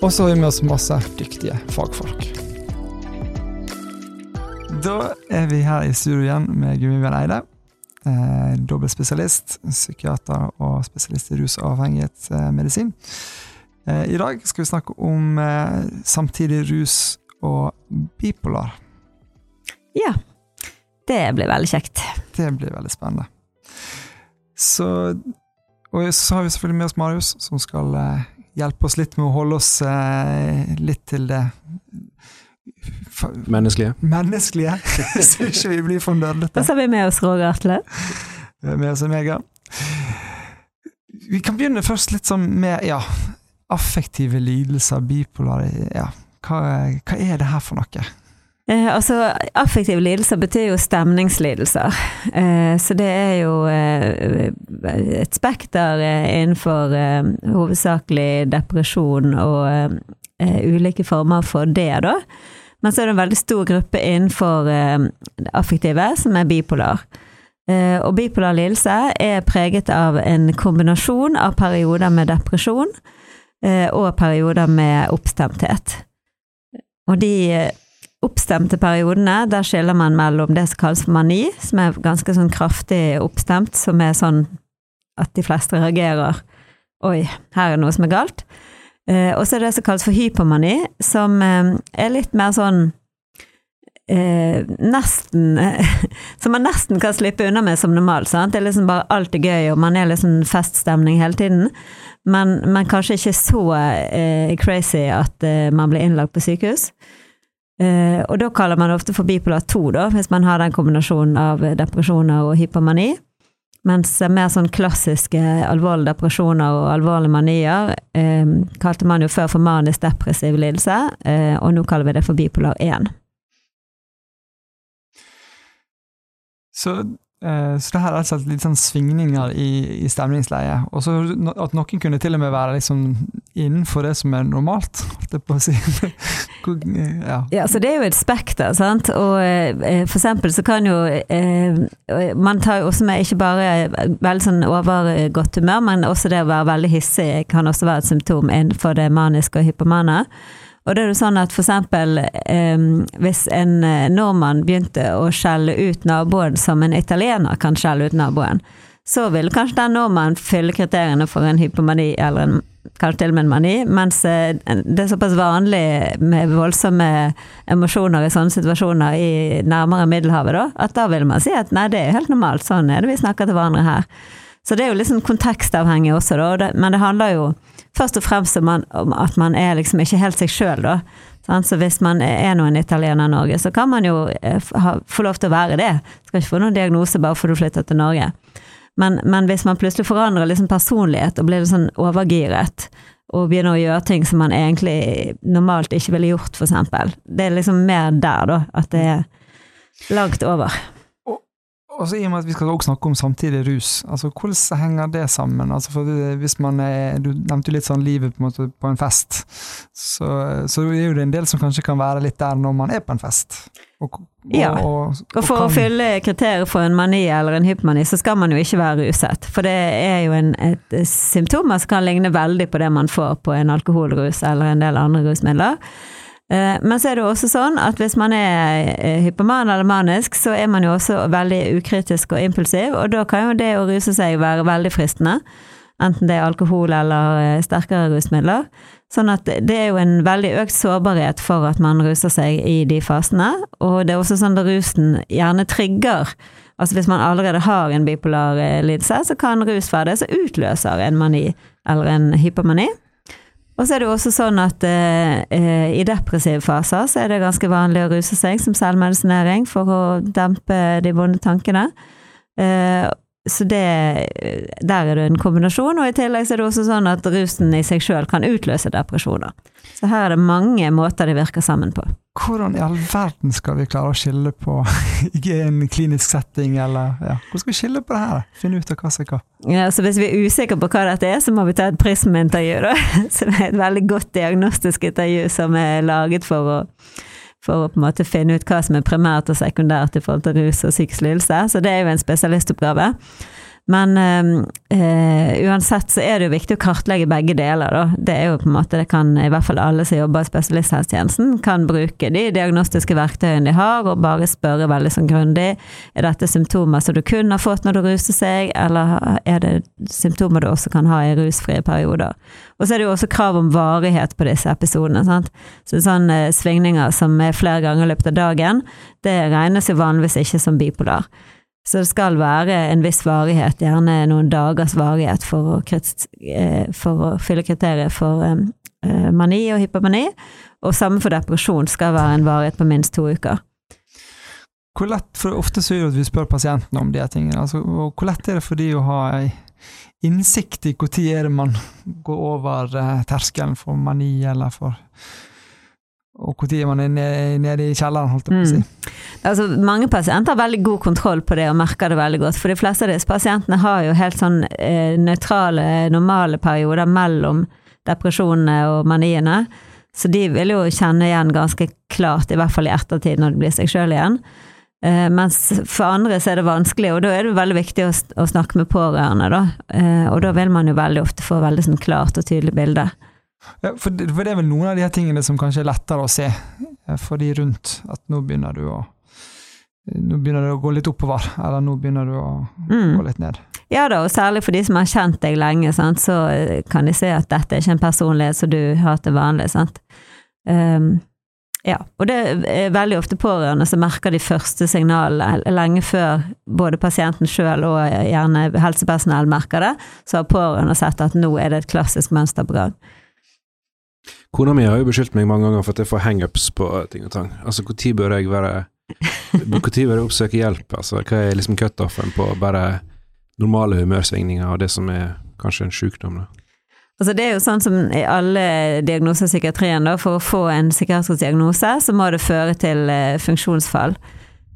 Og så har vi med oss masse dyktige fagfolk. Da er vi her i studio igjen med Gummibjørn Eide. Eh, Dobbeltspesialist, psykiater og spesialist i rus- og avhengighetsmedisin. Eh, I dag skal vi snakke om eh, samtidig rus og bipolar. Ja. Det blir veldig kjekt. Det blir veldig spennende. Så, og så har vi selvfølgelig med oss Marius, som skal eh, hjelpe oss litt med å holde oss eh, litt til det Menneskelige. menneskelige, så ikke vi blir for nerdete. Og så har vi med oss Roger Atle. med oss Omega. Vi kan begynne først litt sånn med ja, affektive lidelser, bipolar ja. hva, hva er det her for noe? Eh, altså, affektive lidelser betyr jo stemningslidelser. Eh, så det er jo eh, et spekter eh, innenfor eh, hovedsakelig depresjon og eh, ulike former for det, da. Men så er det en veldig stor gruppe innenfor affektive, som er bipolar. Og bipolar lidelse er preget av en kombinasjon av perioder med depresjon og perioder med oppstemthet. Og de oppstemte periodene, der skiller man mellom det som kalles for mani, som er ganske sånn kraftig oppstemt, som er sånn at de fleste reagerer Oi, her er noe som er galt. Eh, og så er det det som kalles for hypomani, som eh, er litt mer sånn eh, Nesten Som man nesten kan slippe unna med som normalt. Sant? Det er liksom bare alt er gøy, og man er liksom feststemning hele tiden. Men, men kanskje ikke så eh, crazy at eh, man blir innlagt på sykehus. Eh, og da kaller man ofte for bipolar 2, da, hvis man har den kombinasjonen av depresjoner og hypomani. Mens mer sånn klassiske alvorlige depresjoner og alvorlige manier eh, kalte man jo før for manisk depressiv lidelse, eh, og nå kaller vi det for bipolar 1. Så, eh, så det her er altså litt sånn svingninger i, i stemningsleie. Og så at noen kunne til og med være liksom innenfor det som er normalt, si. Ja. Ja, så det er jo et spekter, sant. Og eh, for eksempel så kan jo eh, Man tar jo også med ikke bare veldig sånn overgodt humør, men også det å være veldig hissig kan også være et symptom innenfor det maniske og hypomane. Og det er jo sånn at for eksempel eh, hvis en eh, nordmann begynte å skjelle ut naboen som en italiener kan skjelle ut naboen, så vil kanskje den nordmannen fylle kriteriene for en hypomani eller en, kanskje til og med en mani, mens eh, det er såpass vanlig med voldsomme emosjoner i sånne situasjoner i nærmere Middelhavet, da, at da vil man si at nei, det er helt normalt, sånn er det vi snakker til hverandre her. Så det er jo liksom kontekstavhengig også, da, men det handler jo først og fremst man, at man er liksom ikke helt seg sjøl, da. Så hvis man er noen italiener i Norge, så kan man jo eh, få lov til å være det. Skal ikke få noen diagnose bare fordi du flytter til Norge. Men, men hvis man plutselig forandrer liksom personlighet og blir sånn overgiret, og begynner å gjøre ting som man egentlig normalt ikke ville gjort, eksempel. Det er liksom mer der, da, at det er langt over. Og så I og med at vi skal også snakke om samtidig rus, altså hvordan henger det sammen? Altså for hvis man er, Du nevnte jo litt sånn livet på en måte på en fest, så, så er jo det en del som kanskje kan være litt der når man er på en fest. Og, og, Ja. og, Og for å fylle kriterier for en mani eller en hypomani, så skal man jo ikke være ruset. For det er jo en, et symptomer som kan ligne veldig på det man får på en alkoholrus eller en del andre rusmidler. Eh, Men så er det også sånn at hvis man er eh, hypoman eller manisk, så er man jo også veldig ukritisk og impulsiv, og da kan jo det å ruse seg være veldig fristende. Enten det er alkohol eller eh, sterkere rusmidler. Sånn at det er jo en veldig økt sårbarhet for at man ruser seg i de fasene. Og det er også sånn at rusen gjerne trigger Altså hvis man allerede har en bipolar lidelse, så kan rus være det som utløser en mani eller en hypomani. Og så er det jo også sånn at eh, eh, i depressive faser så er det ganske vanlig å ruse seg som selvmedisinering for å dempe de vonde tankene. Eh, så det, der er det en kombinasjon, og i tillegg så er det også sånn at rusen i seg sjøl kan utløse depresjoner. Så her er det mange måter de virker sammen på. Hvordan i all verden skal vi klare å skille på Ikke en klinisk setting, eller ja. Hvordan skal vi skille på det her? Finne ut av hva som er hva. Ja, så hvis vi er usikre på hva dette er, så må vi ta et prismintervju, da. Som er et veldig godt diagnostisk intervju som er laget for å for å på en måte finne ut hva som er primært og sekundært i forhold til rus og psykisk lidelse. Så det er jo en spesialistoppgave. Men øh, uansett så er det jo viktig å kartlegge begge deler, da. Det er jo på en måte, det kan i hvert fall alle som jobber i spesialisthelsetjenesten, kan bruke de diagnostiske verktøyene de har, og bare spørre veldig sånn grundig. Er dette symptomer som du kun har fått når du ruser seg, eller er det symptomer du også kan ha i rusfrie perioder? Og så er det jo også krav om varighet på disse episodene. sant? Så sånne svingninger som er flere ganger i løpet av dagen, det regnes jo vanligvis ikke som bipolar. Så det skal være en viss varighet, gjerne noen dagers varighet for å, eh, for å fylle kriteriet for eh, mani og hypomani. Og samme for depresjon skal være en varighet på minst to uker. Hvor lett, for Ofte så er det at vi spør pasientene om de tingene. Altså, hvor lett er det for de å ha innsikt i når man går over eh, terskelen for mani eller for og når man er nede, nede, i kjelleren, holdt jeg på å si. Mm. Altså, mange pasienter har veldig god kontroll på det og merker det veldig godt. For de fleste av disse pasientene har jo helt sånn eh, nøytrale, normale perioder mellom depresjonene og maniene. Så de vil jo kjenne igjen ganske klart, i hvert fall i ettertid, når det blir seg sjøl igjen. Eh, mens for andre så er det vanskelig, og da er det veldig viktig å, å snakke med pårørende, da. Eh, og da vil man jo veldig ofte få veldig sånn klart og tydelig bilde. Ja, for, det, for, det, er vel noen av de her tingene som kanskje er lettere å se eh, for de rundt. At nå begynner du å nå begynner det å gå litt oppover, eller nå begynner du å mm. gå litt ned. Ja da, og særlig for de som har kjent deg lenge, sant, så eh, kan de se at dette er ikke en personlighet som du har til vanlig. Sant? Um, ja, og det er veldig ofte pårørende som merker de første signalene lenge før både pasienten sjøl og gjerne helsepersonell merker det, så har pårørende sett at nå er det et klassisk mønster på gang. Kona mi har jo beskyldt meg mange ganger for at jeg får hangups på ting og tang. Altså, når bør jeg være Når bør jeg oppsøke hjelp? Altså, hva er liksom cutoffen på bare normale humørsvingninger og det som er kanskje en sykdom? da? Altså det er jo sånn som i alle diagnoser i psykiatrien, da, for å få en psykiatrisk diagnose, så må det føre til eh, funksjonsfall.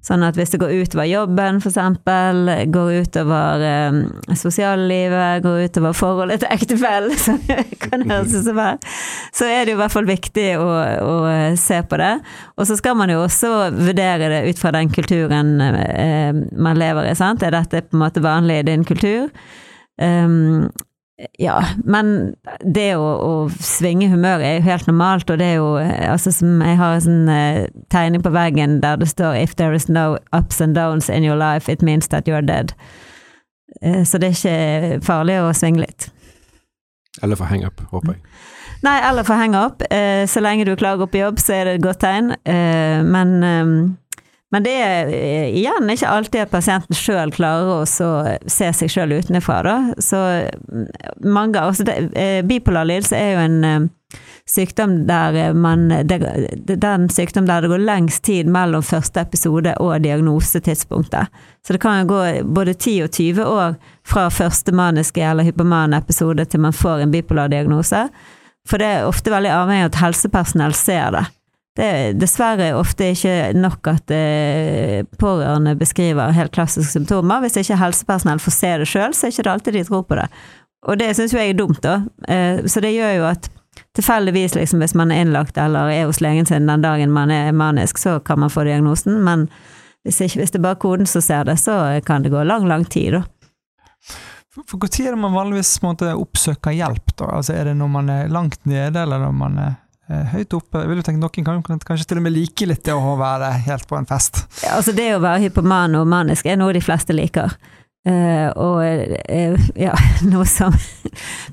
Sånn at hvis det går utover jobben, eksempel, går utover um, sosiallivet, går utover forholdet til ektefellen, som kan høres ut som her, så er det jo i hvert fall viktig å, å, se på det. Og så skal man jo også vurdere det ut fra den kulturen eh, man lever i, sant. Er dette på en måte vanlig i din kultur? Um, ja, men det å, å, svinge humøret er jo helt normalt, og det er jo altså som Jeg har en sånn uh, tegning på veggen der det står 'If there is no ups and downs in your life, it means that you're dead'. Uh, så det er ikke farlig å svinge litt. Eller få hang up, håper jeg. Nei, eller få hang up. Uh, så lenge du klager gå på jobb, så er det et godt tegn. men um, men det er eh, igjen ikke alltid at pasienten sjøl klarer å se seg sjøl utenfra, da. Så mm, mange altså det, eh, Bipolar lidelse er jo en eh, sykdom der man Den sykdom der det går lengst tid mellom første episode og diagnosetidspunktet. Så det kan jo gå både 10 og 20 år fra første maniske eller hypomane episode til man får en bipolar diagnose. For det er ofte veldig avhengig av at helsepersonell ser det. Det er dessverre ofte ikke nok at eh, pårørende beskriver helt klassiske symptomer. Hvis ikke helsepersonell får se det sjøl, så er det ikke alltid de tror på det. Og det syns jo jeg er dumt, da. Eh, så det gjør jo at tilfeldigvis, liksom, hvis man er innlagt eller er hos legen sin den dagen man er manisk, så kan man få diagnosen. Men hvis, ikke, hvis det bare koden som ser det, så kan det gå lang, lang tid, da. For Når er det man vanligvis måtte oppsøker hjelp? da? Altså Er det når man er langt nede, eller når man er høyt oppe. Jeg vil jo tenke Noen kan kanskje til og med like litt det å være helt på en fest. Ja, altså Det å være hypoman og manisk er noe de fleste liker. Uh, og uh, ja, noe som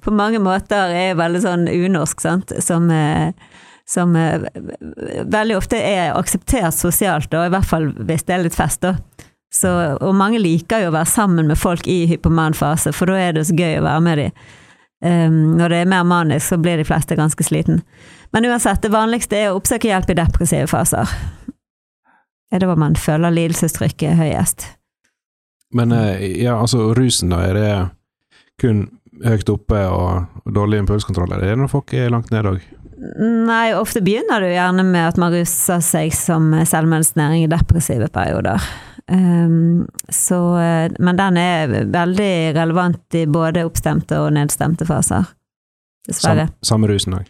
på mange måter er veldig sånn unorsk, sant. Som, uh, som veldig ofte er akseptert sosialt, og i hvert fall hvis det er litt fest, da. Så, og mange liker jo å være sammen med folk i hypomanfase, for da er det så gøy å være med dem. Um, når det er mer manisk, så blir de fleste ganske sliten. Men uansett, det vanligste er å oppsøke hjelp i depressive faser. Er det hvor man føler lidelsestrykket høyest. Men eh, ja, altså rusen, da, er det kun høyt oppe og, og dårlig impulskontroll? Er det når folk er langt nede òg? Nei, ofte begynner du gjerne med at man ruser seg som selvmedisinering i depressive perioder. Um, så, eh, men den er veldig relevant i både oppstemte og nedstemte faser. Dessverre. Sam, samme rusen òg?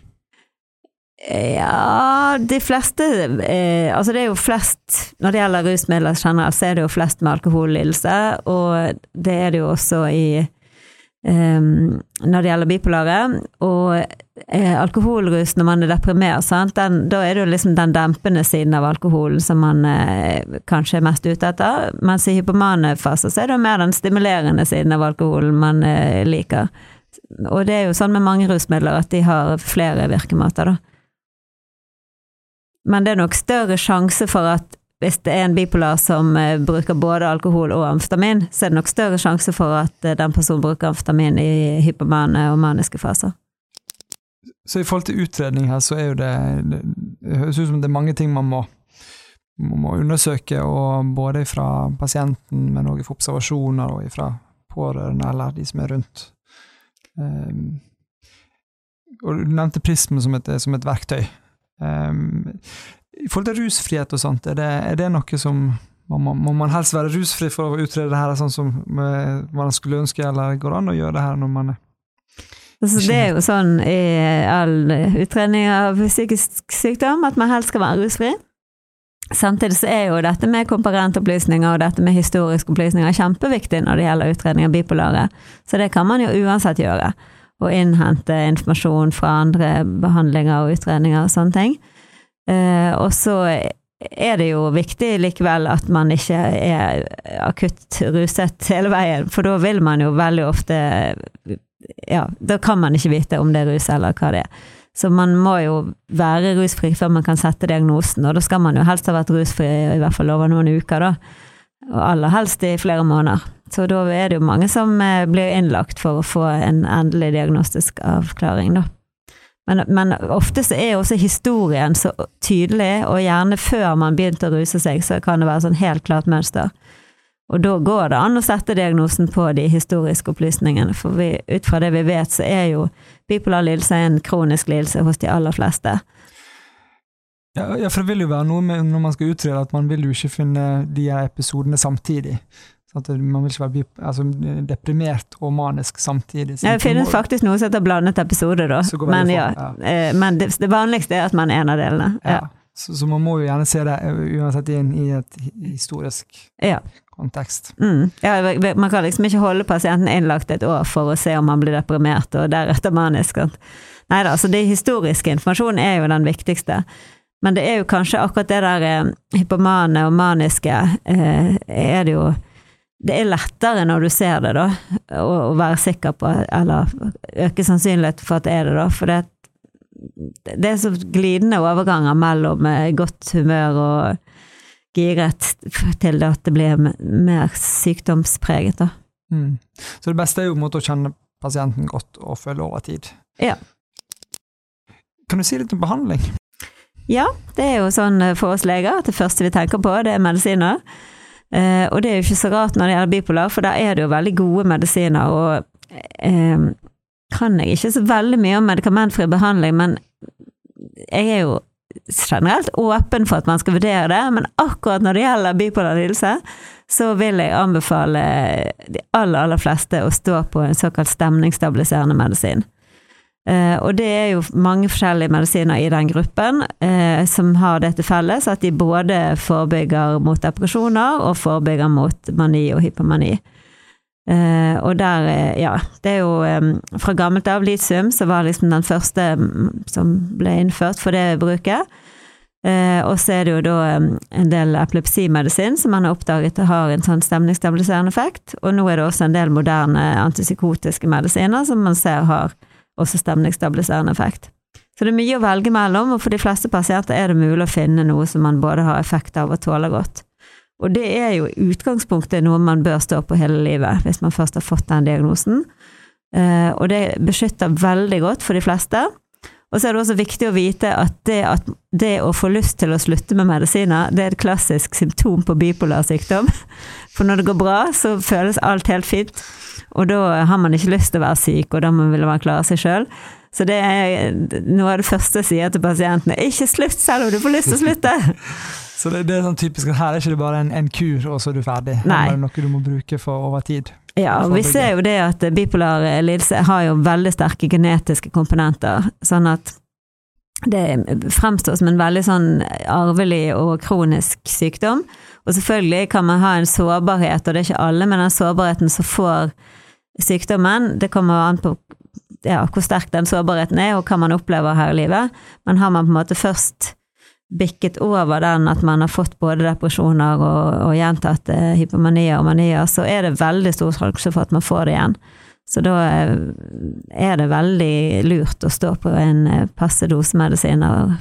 Ja, de fleste eh, Altså, det er jo flest Når det gjelder rusmidler generelt, så er det jo flest med alkohollidelse, og det er det jo også i når det gjelder bipolare. Og eh, alkoholrus når man er deprimert, den, da er det jo liksom den dempende siden av alkoholen som man eh, kanskje er mest ute etter. Mens i hypomane fase så er det jo mer den stimulerende siden av alkoholen man eh, liker. Og det er jo sånn med mange rusmidler at de har flere virkemåter, da. Men det er nok større sjanse for at hvis det er en bipolar som eh, bruker både alkohol og amfetamin, så er det nok større sjanse for at eh, den personen bruker amfetamin i hypomane og maniske faser. Så i forhold til utredning her, så er jo det Det høres ut som det er mange ting man må, må undersøke, og både fra pasienten, men òg fra observasjoner og fra pårørende eller de som er rundt. Um, og Du nevnte prismen som et, som et verktøy. Um, I forhold til rusfrihet og sånt, er det, er det noe som må, må, man helst være rusfri for å utrede det her, sånn som man skulle ønske, eller går det an å gjøre det her når man er Altså, det er jo sånn i all utredning av psykisk sykdom at man helst skal være rusfri. Samtidig så er jo dette med komparentopplysninger og dette med historiske opplysninger kjempeviktig når det gjelder utredning av bipolare, så det kan man jo uansett gjøre og innhente informasjon fra andre behandlinger og utredninger og sånne ting. Eh, og så er det jo viktig likevel at man ikke er akutt ruset hele veien, for da vil man jo veldig ofte Ja, da kan man ikke vite om det er rus eller hva det er. Så man må jo være rusfri før man kan sette diagnosen, og da skal man jo helst ha vært rusfri i hvert fall over noen uker, da. Og aller helst i flere måneder. Så da er det jo mange som eh, blir innlagt for å få en endelig diagnostisk avklaring, da. Men, men ofte så er også historien så tydelig, og gjerne før man begynte å ruse seg, så kan det være sånn helt klart mønster. Og da går det an å sette diagnosen på de historiske opplysningene, for vi, ut fra det vi vet, så er jo bipolar lidelse en kronisk lidelse hos de aller fleste. Ja, for det vil jo være noe med når man skal utrede, at man vil jo ikke finne de episodene samtidig. Sånn man vil ikke være altså, deprimert og manisk samtidig. Ja, det finnes faktisk noe som heter blandet episode, da. Men, ja, ja. Eh, men det, det, vanligste er at man er en av delene. Ja. Så, så, man må jo gjerne se det eh, uansett inn i et historisk kontekst. Mm. man kan liksom ikke holde pasienten innlagt et år for å se om han blir deprimert, og deretter manisk. Nei da, så det historiske informasjonen er jo den viktigste. Men det er jo kanskje akkurat det der eh, hypomane og maniske eh, er det jo det er lettere når du ser det, da, å, å være sikker på Eller øke sannsynligheten for at det er det, da. For det, det er så glidende overganger mellom eh, godt humør og giret til at det blir mer sykdomspreget, da. Mm. Så det beste er jo måte å kjenne pasienten godt og følge over tid. Ja. Kan du si litt om behandling? Ja, det er jo sånn for oss leger at det første vi tenker på, det er medisiner. Eh, og det er jo ikke så rart når det gjelder bipolar, for der er det jo veldig gode medisiner. Og eh, kan jeg ikke så veldig mye om medikamentfri behandling, men jeg er jo generelt åpen for at man skal vurdere det, men akkurat når det gjelder bipolar lidelse, så vil jeg anbefale de aller, aller fleste å stå på en såkalt stemningsstabiliserende medisin. Uh, og det er jo mange forskjellige medisiner i den gruppen eh, som har det til felles at de både forebygger mot depresjoner og forebygger mot mani og hypomani. Eh, og der, ja Det er jo um, fra gammelt av litium, som var liksom den første um, som ble innført for det bruket. og så er det jo da en del epilepsimedisin som man har oppdaget har en sånn stemningsstabiliserende effekt. Og nå er det også en del moderne antipsykotiske medisiner som man ser har også stemningsstabiliserende effekt. Så det er mye å velge mellom, og for de fleste pasienter er det mulig å finne noe som man både har effekt av og tåler godt. Og det er jo utgangspunktet noe man bør stå på hele livet, hvis man først har fått den diagnosen. Eh, og det beskytter veldig godt for de fleste. Og så er det også viktig å vite at det, at det å få lyst til å slutte med medisiner, det er et klassisk symptom på bipolar sykdom. For når det går bra, så føles alt helt fint. Og da har man ikke lyst til å være syk, og da vil man klare seg sjøl. Så det er noe av det første jeg sier til pasientene. Ikke slutt selv om du får lyst til å slutte! Så det, det, er sånn typisk at her er ikke det bare en, en kur, og så er du ferdig. Nei. er det noe du må bruke for over tid. Ja, og vi ser jo det at bipolar lidelse har jo veldig sterke genetiske komponenter. Sånn at det fremstår som en veldig sånn arvelig og kronisk sykdom. Og selvfølgelig kan man ha en sårbarhet, og det er ikke alle, men den sårbarheten som får sykdommen, det kommer an på ja, hvor sterk den sårbarheten er, og hva man opplever her i livet. Men har man på en måte først bikket over den at man har fått både depresjoner og, og gjentatte hypomanier og manier, så er det veldig stor sjanse for at man får det igjen. Så da eh, er det veldig lurt å stå på en eh, passe dose medisiner.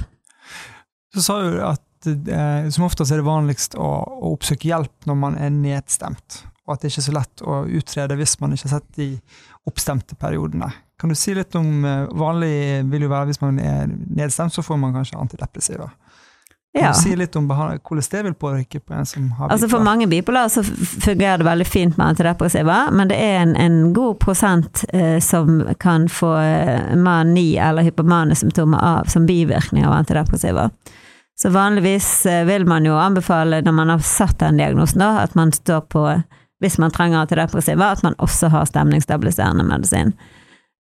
Så sa du at eh, som oftest er det vanligst å, å, oppsøke hjelp når man er nedstemt, og at det ikke er så lett å utrede hvis man ikke har sett de oppstemte periodene. Kan du si litt om eh, Vanlig vil jo være hvis man er nedstemt, så får man kanskje antidepressiva. Kan Ja. du si litt om hvordan det vil påvirke på en som har Altså For mange bipolar så fungerer det veldig fint med antidepressiva, men det er en, en god prosent eh, som kan få eh, mani eller hypomane-symptomer av som bivirkning av antidepressiva. Så vanligvis eh, vil man jo anbefale, når man har satt den diagnosen, da, at man står på, hvis man trenger antidepressiva, at man også har stemningsstabiliserende medisin.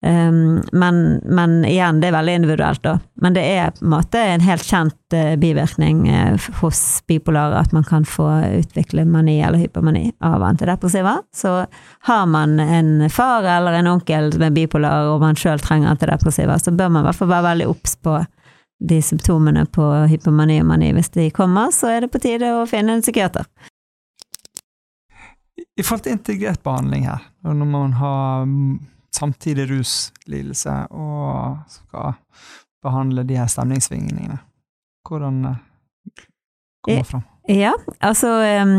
Um, men, men igjen, det er veldig individuelt, da. Men det er på en måte en helt kjent uh, bivirkning uh, hos bipolare at man kan få utvikle mani eller hypomani av antidepressiva. Så har man en far eller en onkel med bipolar og man sjøl trenger antidepressiva, så bør man i hvert fall være veldig obs på de symptomene på hypomani og mani. Hvis de kommer, så er det på tide å finne en psykiater. I forhold til integrert behandling her, når man har mm, samtidig ruslidelse og skal behandle de her stemningssvingningene, hvordan eh, kommer det fram? Ja, altså eh,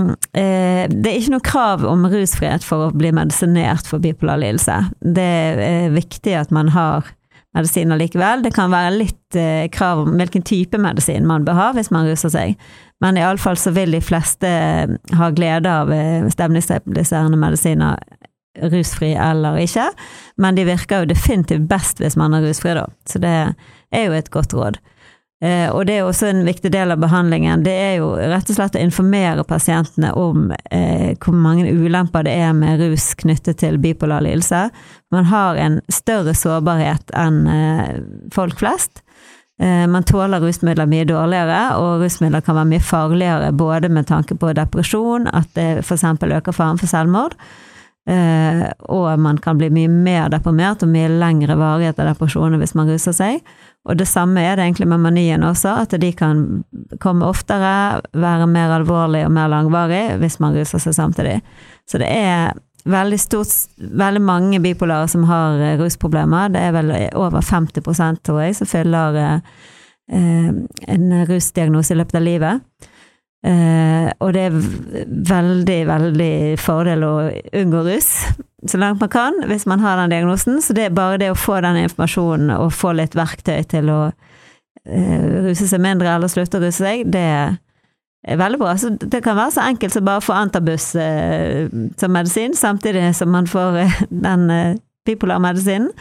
Det er ikke noe krav om rusfrihet for å bli medisinert for bipolar lidelse. Det er viktig at man har medisiner likevel. Det kan være litt eh, krav om hvilken type medisin man bør ha hvis man ruser seg, men iallfall så vil de fleste ha glede av eh, stemningsstabiliserende medisiner rusfri eller ikke, men de virker jo definitivt best hvis man er rusfri, da. Så det er jo et godt råd. Eh, og det er også en viktig del av behandlingen. Det er jo rett og slett å informere pasientene om eh, hvor mange ulemper det er med rus knyttet til bipolar lidelse. Man har en større sårbarhet enn eh, folk flest. Eh, man tåler rusmidler mye dårligere, og rusmidler kan være mye farligere både med tanke på depresjon, at det f.eks. øker faren for selvmord, eh, og man kan bli mye mer deprimert og mye lengre varighet av depresjoner hvis man ruser seg. Og det samme er det egentlig med manien også, at de kan komme oftere, være mer alvorlig og mer langvarig hvis man ruser seg samtidig. Så det er veldig stort, veldig mange bipolare som har eh, rusproblemer. Det er vel over 50 tror jeg, som fyller eh, eh, en rusdiagnose i løpet av livet. Eh, og det er veldig, veldig fordel å unngå rus så langt man kan hvis man har den diagnosen. Så det er bare det å få den informasjonen og få litt verktøy til å eh, ruse seg mindre eller slutte å ruse seg, det er veldig bra. Så det kan være så enkelt som bare å få antabus eh, som medisin, samtidig som man får eh, den eh, bipolarmedisinen.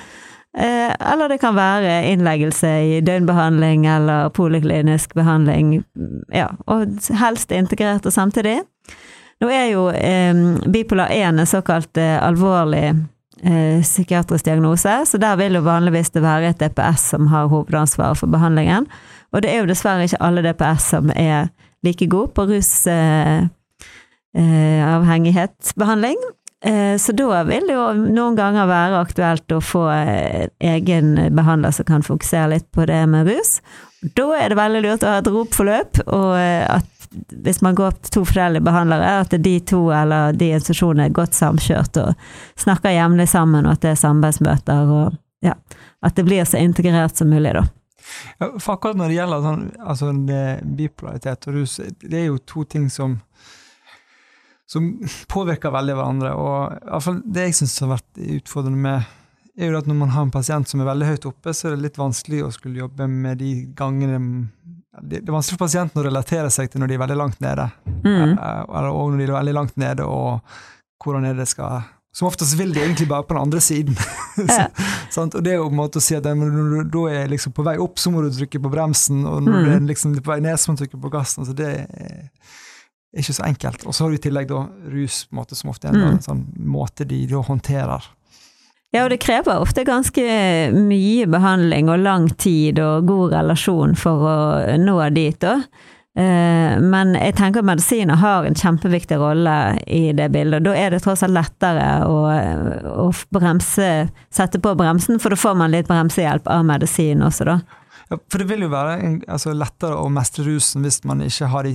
Eh, eller det kan være innleggelse i døgnbehandling eller poliklinisk behandling, ja, og helst integrert og samtidig. Nå er jo eh, bipolar 1 en såkalt eh, alvorlig eh, psykiatrisk diagnose, så der vil jo vanligvis det være et DPS som har hovedansvaret for behandlingen. Og det er jo dessverre ikke alle DPS som er like gode på rusavhengighetsbehandling. Eh, så da vil det jo noen ganger være aktuelt å få eh, egen behandler som kan fokusere litt på det med rus. Da er det veldig lurt å ha et ropforløp, og eh, at hvis man går til to forskjellige behandlere, at de to eller de institusjonene er godt samkjørt og snakker jevnlig sammen, og at det er samarbeidsmøter, og ja, at det blir så integrert som mulig, da. For akkurat når det gjelder sånn, altså det, bipolaritet og rus, det er jo to ting som som påvirker veldig hverandre. og i hvert fall Det jeg syns har vært utfordrende med, er jo at når man har en pasient som er veldig høyt oppe, så er det litt vanskelig å skulle jobbe med de gangene det, er vanskelig for pasienten å relatere seg til når de er veldig langt nede. Mm. Eh, eller, og når de er veldig langt nede, og hvordan er det skal Som oftest vil de egentlig bare på den andre siden. Ja. Sant? og det er jo en måte å si at når du da er liksom på vei opp, så må du trykke på bremsen, og når du Mm. er liksom på vei ned, så må du trykke på gassen. så det er ikke så enkelt. Og så har du i tillegg da rus, måte, som ofte er en Mm. sånn måte de da håndterer. Ja, og det krever ofte ganske mye behandling og lang tid og god relasjon for å nå dit, da. Eh, Men jeg tenker at medisiner har en kjempeviktig rolle i det bildet. Da er det tross alt lettere å, å bremse, sette på bremsen, for da får man litt bremsehjelp av medisin også, da. For det vil jo være altså, lettere å mestre rusen hvis man ikke har de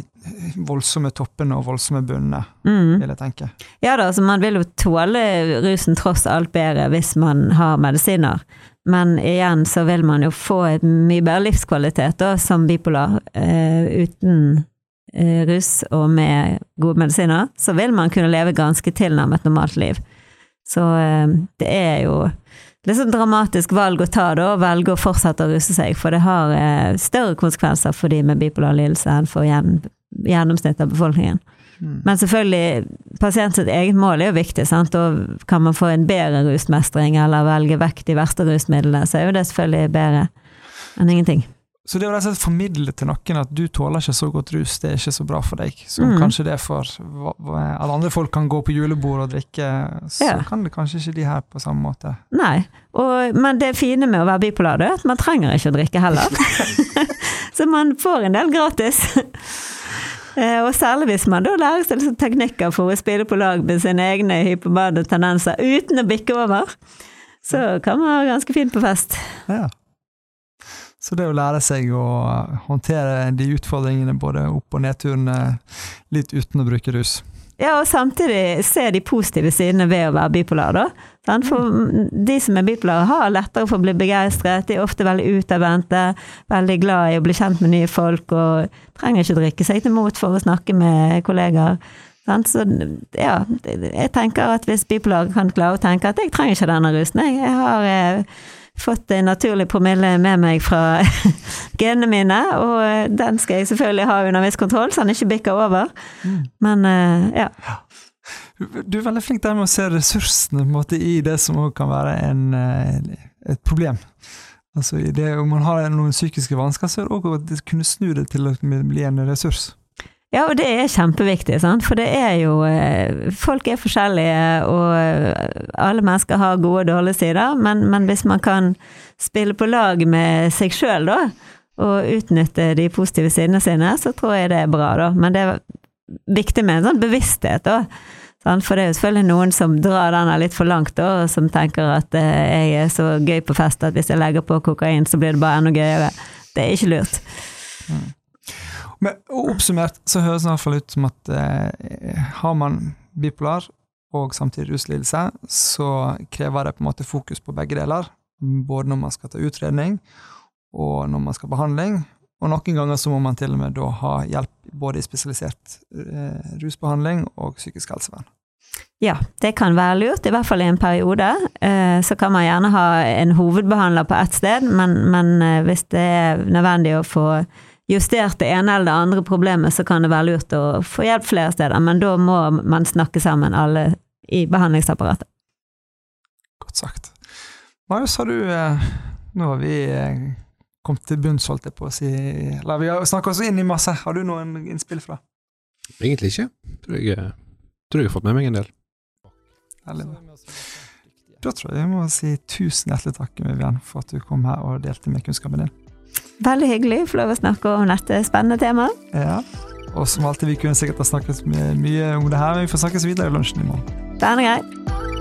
voldsomme toppene og voldsomme bunnene, Mm. vil jeg tenke. Ja da, altså man vil jo tåle rusen tross alt bedre hvis man har medisiner. Men igjen så vil man jo få et mye bedre livskvalitet da, som bipolar. Eh, uten eh, rus og med gode medisiner, så vil man kunne leve ganske tilnærmet normalt liv. Så eh, det er jo litt sånn dramatisk valg å ta da, å velge å fortsette å ruse seg, for det har eh, større konsekvenser for de med bipolar lidelse enn for gjen, gjennomsnittet av befolkningen. Mm. Men selvfølgelig, pasientens eget mål er jo viktig, sant? og kan man få en bedre rusmestring eller velge vekk de verste rusmidlene, så er jo det selvfølgelig bedre enn ingenting. Så det å altså formidle til noen at du tåler ikke så godt rus, det er ikke så bra for deg. Så Mm. kanskje det er for hva- andre folk kan gå på julebord og drikke, så Ja. kan det kanskje ikke de her på samme måte. Nei, og, men det fine med å være bipolar er at man trenger ikke å drikke heller. så man får en del gratis. Eh, Og særlig hvis man da lærer seg liksom teknikker for å spille på lag med sine egne hypomane tendenser uten å bikke over, så kan man være ganske fint på fest. Ja. Så det å lære seg å håndtere de utfordringene, både opp- og nedturene, litt uten å bruke rus. Ja, og samtidig se de positive sidene ved å være bipolar, da. For de som er bipolare, har lettere for å bli begeistret. De er ofte veldig utadvendte, veldig glad i å bli kjent med nye folk, og trenger ikke drikke seg til mot for å snakke med kollegaer. Så ja, jeg tenker at hvis bipolare kan klare å tenke at jeg trenger ikke denne rusen, jeg, jeg har eh, fått en naturlig promille med meg fra genene mine, og eh, den skal jeg selvfølgelig ha under viss kontroll, så den ikke bikker over. Men eh, ja. Du er veldig flink der med å se ressursene måte, i det som også kan være en, eh, et problem. Altså, det, om man har noen psykiske vansker, så er det også å kunne snu det til å bli en ressurs. Ja, og det er kjempeviktig, sant? for det er jo eh, Folk er forskjellige, og eh, alle mennesker har gode og dårlige sider, men, men hvis man kan spille på lag med seg sjøl, da, og utnytte de positive sidene sine, så tror jeg det er bra, da. Men det er viktig med en sånn bevissthet, da. For det er jo selvfølgelig noen som drar den litt for langt, da, og som tenker at eh, jeg er så gøy på fest at hvis jeg legger på kokain, så blir det bare enda gøyere. Det er ikke lurt. Men oppsummert så høres det i hvert fall ut som at eh, har man bipolar og samtidig ruslidelse, så krever det på en måte fokus på begge deler. Både når man skal ta utredning, og når man skal ha behandling. Og noen ganger så må man til og med da ha hjelp både i spesialisert eh, rusbehandling og psykisk helsevern. Ja, det kan være lurt, i hvert fall i en periode. Eh, Så kan man gjerne ha en hovedbehandler på ett sted, men, men eh, hvis det er nødvendig å få justert det ene eller det andre problemet, så kan det være lurt å få hjelp flere steder. Men da må man snakke sammen alle i behandlingsapparatet. Godt sagt. Marius, har du eh, Nå har vi eh, kommet til bunns, holdt jeg på å si. Eller vi har snakket oss inn i masse. Har du noen innspill fra? Egentlig ikke. Tror jeg, eh, tror jeg har fått med meg en del. Herlig. Da tror jeg vi må si tusen hjertelig takk Vivian, for at du kom her og delte med kunnskapen din. Veldig hyggelig å få lov å snakke om dette spennende temaet. Ja. Og som alltid, vi kunne sikkert ha snakket mye, om det her, men vi får snakkes videre i lunsjen i morgen. Den er grei.